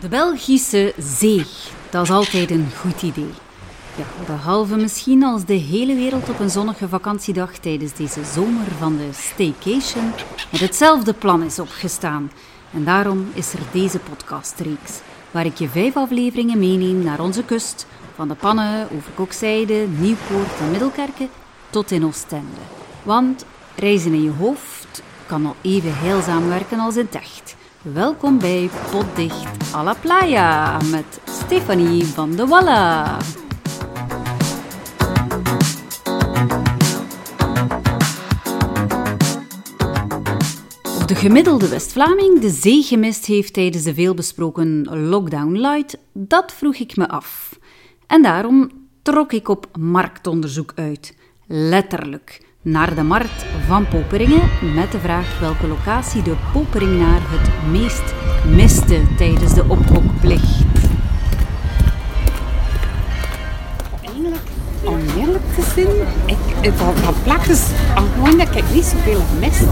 De Belgische zee, dat is altijd een goed idee. Ja, behalve misschien als de hele wereld op een zonnige vakantiedag tijdens deze zomer van de staycation met hetzelfde plan is opgestaan. En daarom is er deze podcastreeks, waar ik je vijf afleveringen meeneem naar onze kust, van de Pannen over Kokzijde, Nieuwpoort en Middelkerken tot in Oostende. Want reizen in je hoofd kan al even heilzaam werken als in echt. Welkom bij Potdicht à la Playa met Stefanie van de Walla. Of de gemiddelde West-Vlaming de zee gemist heeft tijdens de veelbesproken lockdown light, dat vroeg ik me af. En daarom trok ik op marktonderzoek uit. Letterlijk naar de markt van Poperingen met de vraag welke locatie de Poperingenaar het meest miste tijdens de ophokplicht. Eigenlijk, om eerlijk te zijn, ik, van, van plakjes, al gewoon dat ik niet zoveel gemist.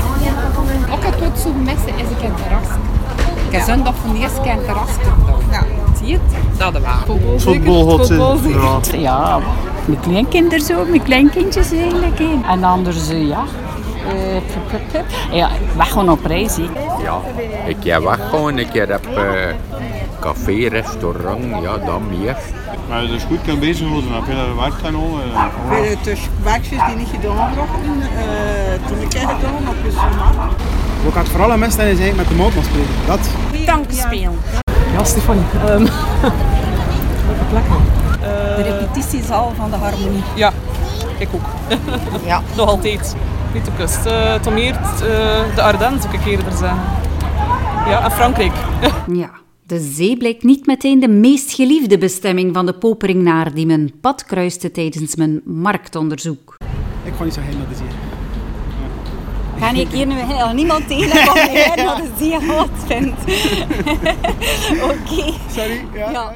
Ook het wat zo missen is ik in het terras. Ik heb zondag voor de eerste keer in het terras gedaan. Zie je het? Dat is waar. Voetbalhot in. Ja. Mijn kleinkinderen zo, mijn kleinkindjes eigenlijk. hè. En anders, eh, ja. pup. Ja, weg gewoon op reis. hè. Ja, een keer weggaan, een keer op eh, café, restaurant, ja, dan meer. Maar het is goed kan bezig worden. Heb je dat werk kan al. eh, de dus werkjes die niet gedaan worden, eh toen ik heb gedaan op je zomaar. Wat ik het vooral aan is eigenlijk met de motor spelen. Dat. Tankspelen. Ja, Stefanie. ehm plek dan? De repetitiezaal van de harmonie. Ja, ik ook. Ja. Nog altijd. Niet de kust. Uh, Tom Eert, eh, de Ardennes, zou ik eerder zeggen. Ja, en Frankrijk. Ja, de zee blijkt niet meteen de meest geliefde bestemming van de Poperingenaar die mijn pad kruiste tijdens mijn marktonderzoek. Ik ga niet zo heen naar de zee. Ga ik hier nu al niemand tegen van mij dat het zeer hard vindt. Oké. Sorry. Ja. Ja.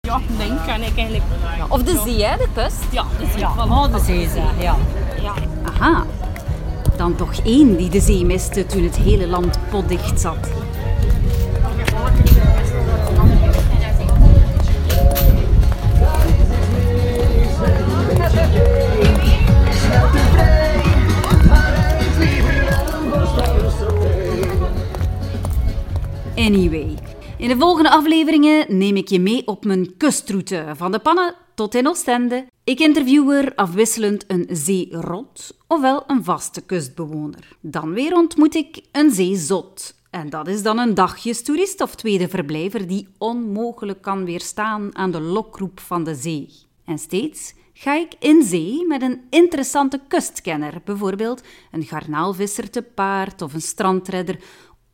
Ja, nee, kan ik eigenlijk. Of de zee, hè, de kust. Ja, de zee. Ja, Voilà. oh, de zee, ja. ja. Aha, dan toch één die de zee miste toen het hele land potdicht zat. Anyway, in de volgende afleveringen neem ik je mee op mijn kustroute van de Pannen tot in Oostende. Ik interview er afwisselend een zeerot ofwel een vaste kustbewoner. Dan weer ontmoet ik een zeezot. En dat is dan een dagjestoerist of tweede verblijver die onmogelijk kan weerstaan aan de lokroep van de zee. En steeds ga ik in zee met een interessante kustkenner, bijvoorbeeld een garnaalvisser te paard of een strandredder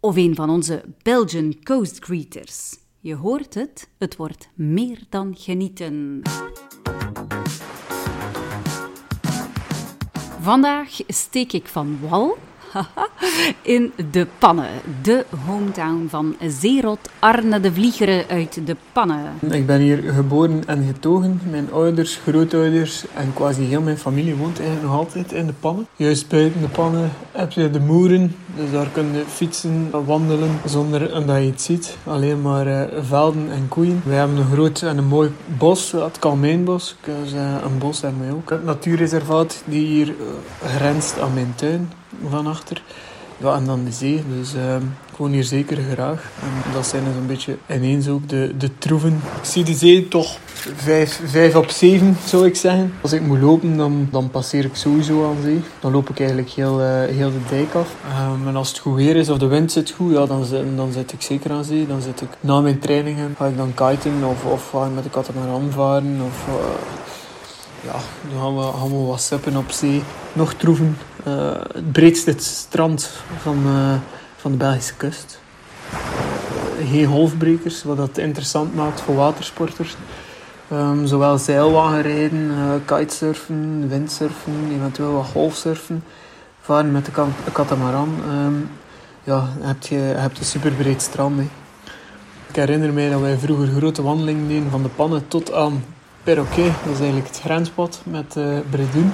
of een van onze Belgian Coast Greeters. Je hoort het, het wordt meer dan genieten. Vandaag steek ik van wal in de Pannen, de hometown van zeerot Arne de Vliegere uit de Pannen. Ik ben hier geboren en getogen. Mijn ouders, grootouders en quasi heel mijn familie woont eigenlijk nog altijd in de pannen. Juist buiten de pannen heb je de moeren. Dus daar kun je fietsen, wandelen zonder dat je het ziet. Alleen maar eh, velden en koeien. We hebben een groot en een mooi bos, het Kalmijnbos. Dus, een bos hebben wij ook. Het natuurreservaat die hier eh, grenst aan mijn tuin van achter. En dan de zee. Dus eh, ik woon hier zeker graag. En dat zijn dus een beetje ineens ook de, de troeven. Ik zie de zee toch vijf, vijf op zeven, zou ik zeggen. Als ik moet lopen, dan, dan passeer ik sowieso aan zee. Dan loop ik eigenlijk heel, eh, heel de dijk af. Ehm, en als het goed weer is of de wind zit goed, ja, dan, zit- dan zit ik zeker aan zee. Dan zit ik na mijn trainingen, ga ik dan kiten of, of ga ik met de katamaran varen. Of, eh, ja, dan gaan we, gaan we wat suppen op zee. Nog troeven. Eh, het breedste strand van, eh, van de Belgische kust. Eh, geen golfbrekers, wat dat interessant maakt voor watersporters. Ehm, zowel zeilwagenrijden, eh kitesurfen, windsurfen, eventueel wat golfsurfen. Varen met de ka- katamaran. Ehm, ja, heb je, hebt een superbreed strand. hè. Ik herinner mij dat wij vroeger grote wandelingen deden van de pannen tot aan Perroquet. Dat is eigenlijk het grenspad met Bredun.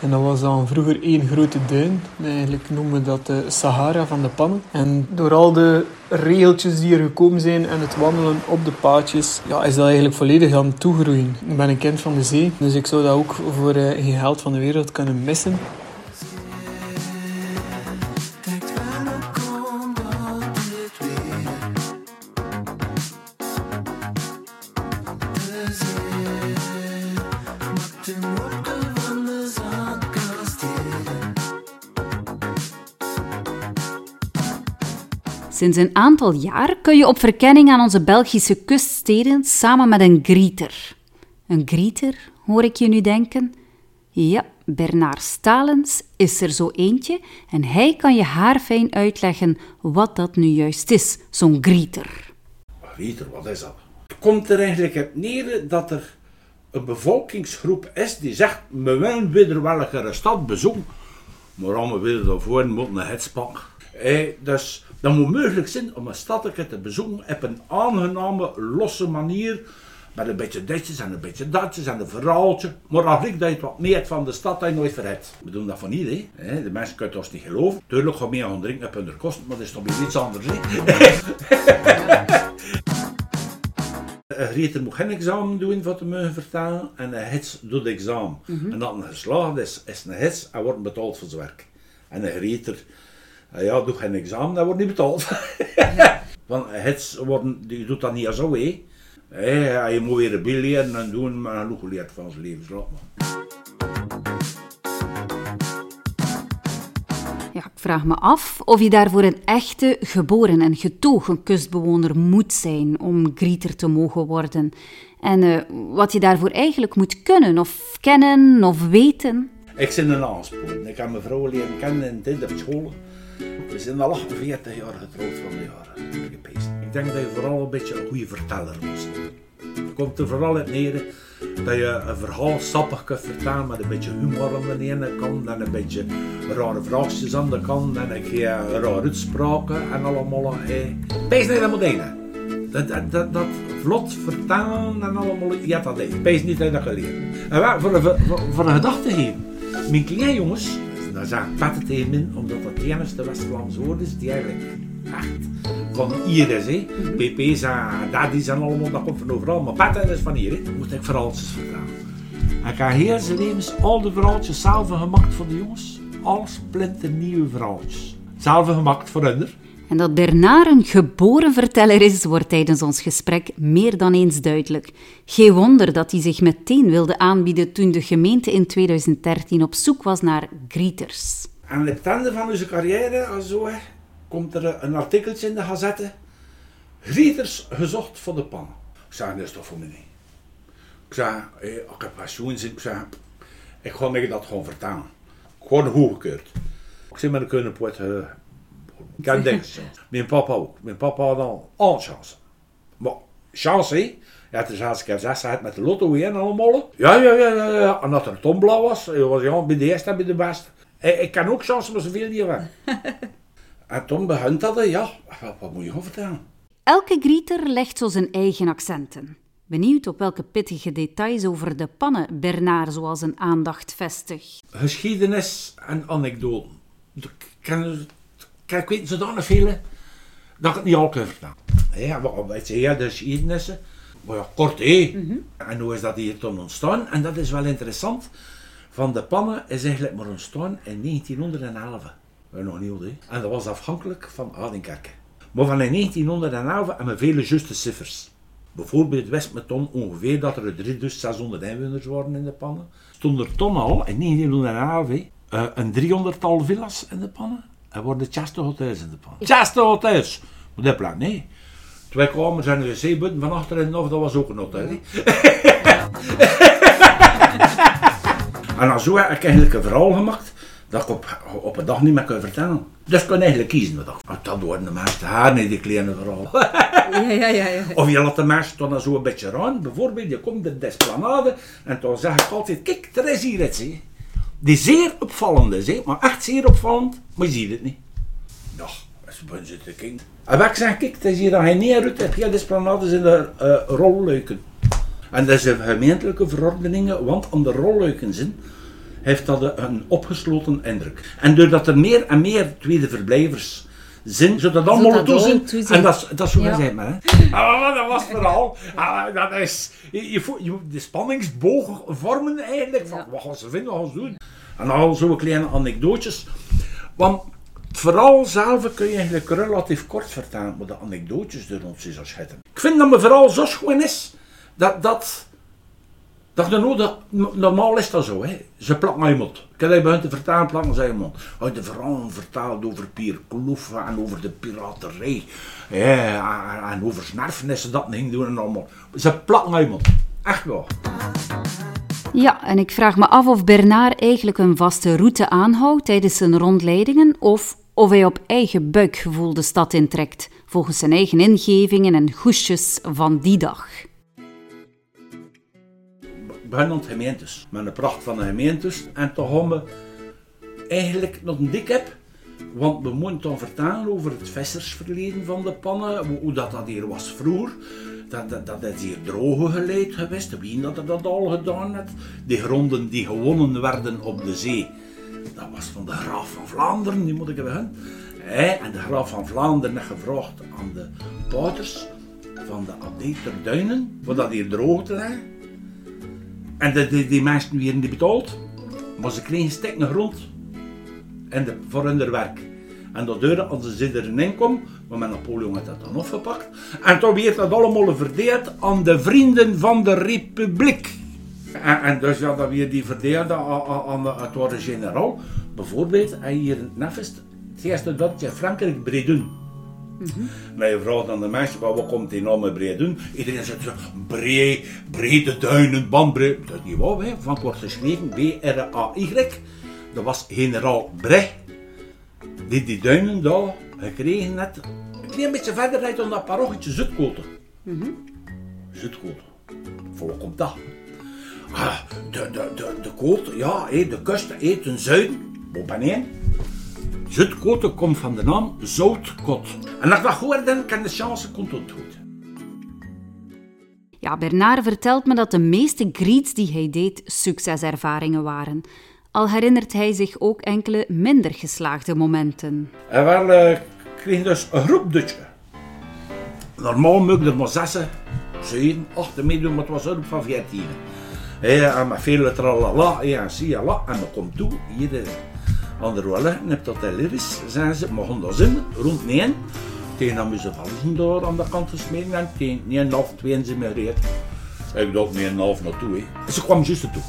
En dat was dan vroeger één grote duin. Eigenlijk noemen we dat de Sahara van de pannen. En door al de regeltjes die er gekomen zijn en het wandelen op de paadjes, ja, is dat eigenlijk volledig aan het toegroeien. Ik ben een kind van de zee, dus ik zou dat ook voor eh, geen geld van de wereld kunnen missen. Sinds een aantal jaar kun je op verkenning aan onze Belgische kuststeden samen met een grieter. Een grieter, hoor ik je nu denken? Ja, Bernard Stalens is er zo eentje en hij kan je haarfijn uitleggen wat dat nu juist is, zo'n grieter. Grieter, wat is dat? Het komt er eigenlijk op neer dat er een bevolkingsgroep is die zegt, we willen weer welke stad bezoeken, maar allemaal willen daarvoor moeten een hetspak. Eh, dus dat moet mogelijk zijn om een stadje te bezoeken op een aangename, losse manier. Met een beetje ditjes en een beetje datjes en een verhaaltje. Maar eigenlijk dat je het wat meer van de stad dat je nooit verhet. We doen dat van niet, hè. De mensen kunnen het ons niet geloven. Tuurlijk gaan meer gaan drinken op hun kosten, maar dat is toch weer iets anders, Grieter moet geen examen doen voor te mogen vertalen en een hits doet examen. En dat een geslaagd is, is een hits en wordt betaald voor zijn werk. En een Grieter, eh, ja, doet geen examen, dat wordt niet betaald. Want hits worden, die doet dat niet zo, hè. Hey, je moet weer een bil leren en doen, maar genoeg geleerd van zijn levensloop. Ja, ik vraag me af of je daarvoor een echte, geboren en getogen kustbewoner moet zijn om grieter te mogen worden. En eh, wat je daarvoor eigenlijk moet kunnen, of kennen, of weten. Ik ben een aanspoor. Ik heb mijn vrouw leren kennen in dit op school. We zijn al 48 jaar getrouwd van de jaren. ik denk dat je vooral een beetje een goede verteller moet zijn. Komt er vooral uit neer dat je een verhaal sappig kunt vertellen met een beetje humor aan de ene kant en een beetje rare vraagjes aan de kant en een keer rare uitspraken en allemaal. Pees niet helemaal dingen. Dat, dat, dat, vlot vertalen en allemaal, ja dat deed. Pees niet dat je dat geleerd. En een, voor, voor een gedachte geven. Mijn kleine jongens, dan zeg ik min, omdat dat het enige West-Vlaams woord is die eigenlijk echt van hier is. Hè. PP's en daddy's en allemaal, dat komt van overal. Maar petten is van hier. Hè. Moet ik verhaaltjes vertellen. En ik heb heel zijn levens al de verhaaltjes zelf gemaakt voor de jongens. Al splinternieuwe verhaaltjes. Zelf gemaakt voor hen. En dat Bernard een geboren verteller is, wordt tijdens ons gesprek meer dan eens duidelijk. Geen wonder dat hij zich meteen wilde aanbieden toen de gemeente in 2013 op zoek was naar greeters. Aan het einde van onze carrière, als zo, komt er een artikeltje in de gazette. Grieters gezocht voor de pan. Ik zei, dat is toch voor niet. Ik zei, eh, ik heb pensioen zin. Ik zei, ik ga dat gewoon vertalen. Gewoon goedgekeurd. Ik zei met een kunnen poet. Ik heb niks. Mijn papa ook. Mijn papa had al alle chance. Maar chance, hè? Ja, is als ik heb zes had met de lotto en allemaal. Ja, ja, ja, ja, ja. En dat er tomblauw was, eh, was ja, bij de eerste en bij de beste. Ik, ik kan ook chance, maar zoveel niet hebben. en toen begint dat, ja, wat, wat moet je gaan vertellen? Elke grieter legt zo zijn eigen accenten. Benieuwd op welke pittige details over de pannen Bernard zoals een aandacht vestigt. Geschiedenis en anekdoten. Ik ken, ik weet zodanig veel dat ik het niet al kan vertellen. Ja, wat weet je, ja, de geschiedenissen. Maar ja, kort hé. En hoe is dat hier toen ontstaan? En dat is wel interessant. Van de pannen is eigenlijk maar ontstaan in 1911. Dat nog niet oud, hè. En dat was afhankelijk van Adenkerke. Maar van in 1911 hebben we vele juiste cijfers. Bijvoorbeeld wist met ton ongeveer dat er 3600 inwoners waren in de pannen. Stond er toen al, in 1911, hè, eh, een 300-tal villas in de pannen. En worden chaste hotels in de pannen. Chaste hotels! Maar dat plaat, nee. Twee kamers en een wc-button van achterin nog, dat was ook een hotel. hè. en dan zo heb ik eigenlijk een verhaal gemaakt dat ik op, op een dag niet meer kan vertellen. Dus ik kan eigenlijk kiezen. wat ik- Dat worden de meeste haar niet, die kleine verhaal. Ja, ja, ja. ja. Of je laat de mensen dan zo een beetje aan. Bijvoorbeeld, je komt in de esplanade en dan zeg ik altijd, kijk, er is hier iets. Hè. Die zeer opvallend is, hè. maar echt zeer opvallend, maar je ziet het niet. Ja, als je zit te kijken. En wat ik zeg, kijk, het is hier dan geen neerut, heb je de esplanade zijn er eh rolluiken. En dat zijn gemeentelijke verordeningen, want om de rolluiken zijn, heeft dat een opgesloten indruk. En doordat er meer en meer tweede verblijvers zijn, zodat dat allemaal dat toe zijn. allemaal toe zijn. En dat is, dat is hoe Ja. maar. Hè. Ah, dat was het verhaal. Ah, dat is, je, je, de spanningsboog vormen eigenlijk. Van, wat gaan ze vinden, wat gaan ze doen? En al zo'n kleine anekdootjes. Want het verhaal zelf kun je eigenlijk relatief kort vertellen, maar de anekdootjes er rond zijn zo schitterend. Ik vind dat mijn verhaal zo schoon is, dat, dat, dat je nou, dat, normaal is dat zo, hè. ze aan je mond. Ik heb begint te vertalen, plakken ze mond. Hij de verhaal verteld over Pier Kloeven en over de piraterij. Ja, en over snerfenissen dat ging doen en allemaal. Ze plakken je mond. Echt wel. Ja, en ik vraag me af of Bernard eigenlijk een vaste route aanhoudt tijdens zijn rondleidingen of of hij op eigen buikgevoel de stad intrekt, volgens zijn eigen ingevingen en goesjes van die dag. Beginnen aan gemeentes. Met een pracht van de gemeentes. En toch gaan we eigenlijk nog een dik heb. Want we moeten dan vertellen over het vissersverleden van de pannen. Hoe, dat, dat hier was vroeger. Dat, dat, dat is hier droge geleid geweest. Wie dat dat al gedaan heeft. Die gronden die gewonnen werden op de zee. Dat was van de graaf van Vlaanderen, die moet ik hebben. En de graaf van Vlaanderen heeft gevraagd aan de pouters van de abdij ter Duinen. Voor dat hier droog te leggen. En de, die, die mensen werden niet betaald, maar ze kregen stikken grond en de, voor hun werk. En dat deurde als ze er inkom, maar met Napoleon had dat dan opgepakt. En toen werd dat allemaal verdeeld aan de vrienden van de republiek. En, dus ja, dat weer die verdeelde aan, het waren generaal. Bijvoorbeeld, hier in het Nefest, het eerste dat je Frankrijk Bredun. Maar je vraagt aan de mensen, van, wat komt die nou met Bredun? Iedereen zegt zo, bree, brede duinen, bandbre. Dat is niet waar, hè. van het wordt geschreven B-R-A-Y. Dat was generaal Bre, die die duinen daar gekregen net. Een klein beetje verder rijdt dan dat parochietje Zutkoten. Zutkoten. Voor wat komt dat? Ah, de, de, de, de koot, ja, de kust, hé, ten zuiden, op en heen. Zutkoten komt van de naam Zoutkot. En als dat hoor, dan kan de chance komt goed. Ja, Bernard vertelt me dat de meeste greets die hij deed succeservaringen waren. Al herinnert hij zich ook enkele minder geslaagde momenten. En wel eh, kreeg dus een groepdutje. Normaal moet ik er maar zessen, zeven, acht meedoen, maar het was een groep van veertien. Hé, en met veel tralala, en zie la, en dan komt toe, eh, aan de rolle, en heb dat lyrisch, zijn ze, maar gaan daar zin, rond negen. Tegen moesten vallen daar aan de kant gesmeden en tegen negen, half twee zijn me gereed. Ik dacht negen, half naartoe. Ze kwam juist toe.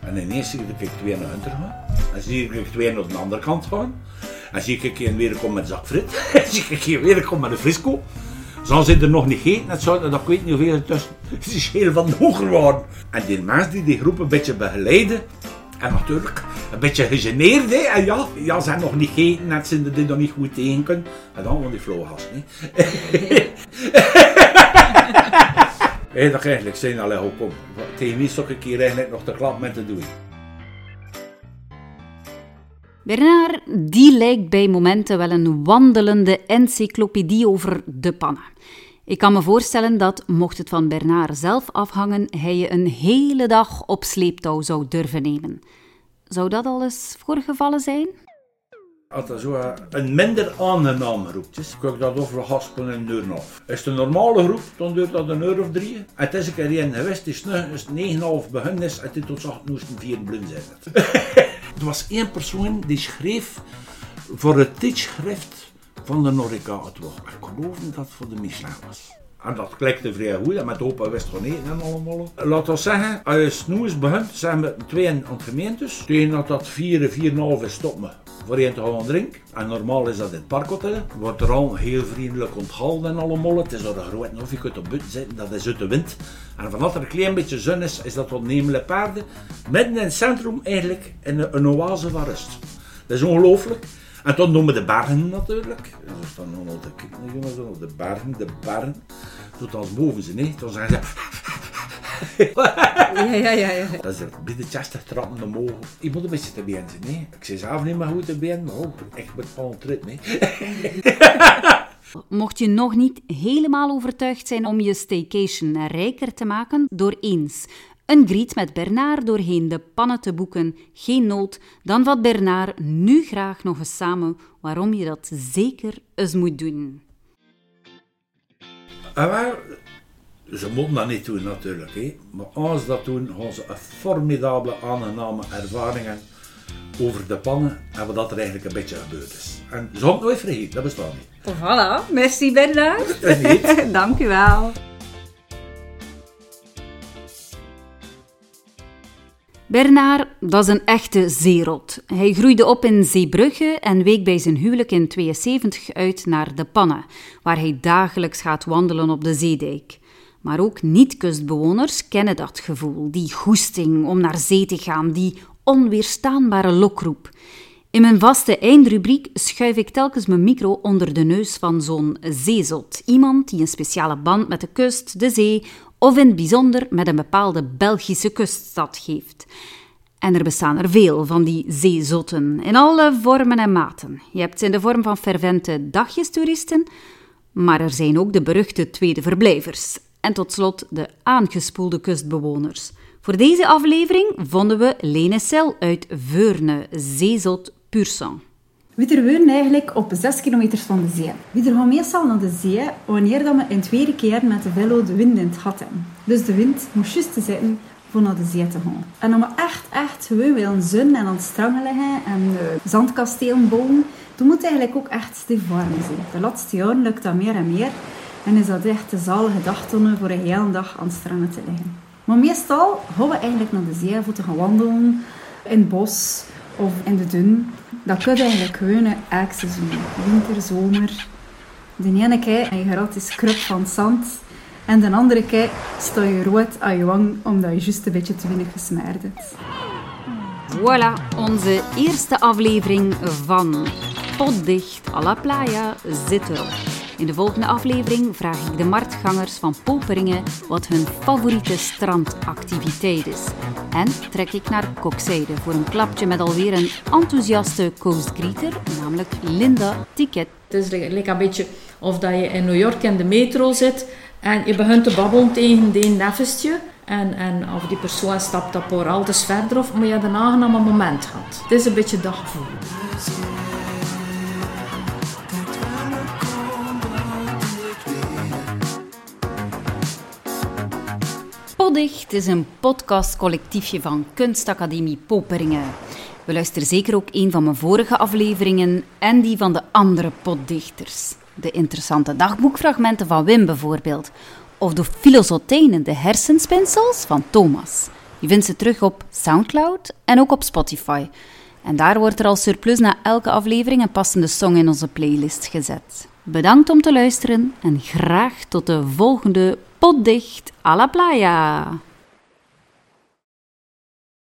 En ineens zie ik twee naar hunter gaan. En zie ik twee naar de andere kant gaan. En zie ik een weer komen met zak frit. En zie ik een weer komen met een frisco. Zo zijn er nog niet gegeten, het zou, dat ik weet niet hoeveel er tussen het is heel van hoger waren. En die mensen die die groep een beetje begeleiden, en natuurlijk een beetje gegeneerd, hè. En ja, ja, ze nog niet gegeten, net er die nog niet goed tegen kunnen. En dan van die. Hé, dat eigenlijk zijn alleen ook op. Tegen wie ik keer eigenlijk nog de klap met te doen? Bernard, die lijkt bij momenten wel een wandelende encyclopedie over de pannen. Ik kan me voorstellen dat, mocht het van Bernard zelf afhangen, hij je een hele dag op sleeptouw zou durven nemen. Zou dat al eens voorgevallen zijn? Als dat zo een minder aangename groep is, kan ik dat over gaspen een uur af. Is het een normale groep, dan duurt dat een uur of drie. Het is een keer een geweest, snug is 9,5 begin is, en dit tot 8 moesten vier blind zijn. er was één persoon die schreef voor het tijdschrift van de het woord. Ik geloof dat het voor de Michelin was. En dat klikte vrij goed, met opa wist eten en allemaal. Laat ons zeggen, als je snoes begint, zijn we twee aan het gemeentes. Tegen dat dat vier, vier en een half is, stop me. Voor één te drinken. En normaal is dat in het parkhotel. Wordt er al heel vriendelijk onthouden en allemaal. Het is door de grote of je kunt op buiten zitten, dat is uit de wind. En vanaf er een klein beetje zon is, is dat wat paarden. Midden in het centrum eigenlijk, in een, een oase van rust. Dat is ongelooflijk. En toen noemen we de bergen natuurlijk. Dat is dan nog altijd de bergen, de bergen. Tot als boven ze, nee. Toen zeggen ze... Ja, ja, ja. ja. Dat is er binnen 60 trappen omhoog. Ik moet een beetje te been zijn, nee. Ik zei zelf niet meer goed te been, maar ook echt met van nee. Mocht je nog niet helemaal overtuigd zijn om je staycation rijker te maken door eens Een griet met Bernard doorheen de pannen te boeken, geen nood, dan vat Bernard nu graag nog eens samen waarom je dat zeker eens moet doen. En waar, ze moeten dat niet doen natuurlijk, hè. maar als ze dat doen, gaan ze een formidabele aangename ervaringen over de pannen en wat dat er eigenlijk een beetje gebeurd is. En ze nooit vergeten, dat bestaat niet. Voilà, merci Bernard. En niet. Dank u wel. Bernard, dat is een echte zeerot. Hij groeide op in Zeebrugge en week bij zijn huwelijk in 72 uit naar De Pannen, waar hij dagelijks gaat wandelen op de zeedijk. Maar ook niet-kustbewoners kennen dat gevoel, die goesting om naar zee te gaan, die onweerstaanbare lokroep. In mijn vaste eindrubriek schuif ik telkens mijn micro onder de neus van zo'n zeezot. Iemand die een speciale band met de kust, de zee of in het bijzonder met een bepaalde Belgische kuststad heeft. En er bestaan er veel van die zeezotten, in alle vormen en maten. Je hebt ze in de vorm van fervente dagjestoeristen, maar er zijn ook de beruchte tweede verblijvers. En tot slot de aangespoelde kustbewoners. Voor deze aflevering vonden we Lene Sel uit Veurne, zeezot. We wonen eigenlijk op 6 kilometer van de zee. We gaan meestal naar de zee wanneer dat we in tweede keer met de velo de wind in het gat hebben. Dus de wind moest juist te zitten voor naar de zee te gaan. En om echt, echt gewoon willen zon en aan het strand liggen en zandkastelen bouwen, dan moet eigenlijk ook echt stevig warm zijn. De laatste jaren lukt dat meer en meer. En is dat echt de zalige dagtonnen voor een hele dag aan het strand te liggen. Maar meestal gaan we eigenlijk naar de zee voor te gaan wandelen, in het bos of in de dun. Dat kun je eigenlijk gewoon elk. Winter, zomer. De ene keer je gratis kruk van zand. En de andere keer sta je rood aan je wang omdat je juist een beetje te weinig gesmeerd hebt. Voilà, onze eerste aflevering van Potdicht à la Playa zit erop. In de volgende aflevering vraag ik de marktgangers van Poperingen wat hun favoriete strandactiviteit is. En trek ik naar Kokzijde voor een klapje met alweer een enthousiaste coastgreeter, namelijk Linda Ticket. Het is een beetje of dat je in New York in de metro zit en je begint te babbelen tegen die nefestje. En, en of die persoon stapt voor altijd verder of maar je hebt een aangename moment gehad. Het is een beetje dat Poddicht is een podcastcollectiefje van Kunstacademie Poperingen. We luisteren zeker ook een van mijn vorige afleveringen en die van de andere potdichters. De interessante dagboekfragmenten van Wim bijvoorbeeld. Of de filosotijnen, de hersenspinsels van Thomas. Je vindt ze terug op Soundcloud en ook op Spotify. En daar wordt er al surplus na elke aflevering een passende song in onze playlist gezet. Bedankt om te luisteren en graag tot de volgende potdicht à la playa.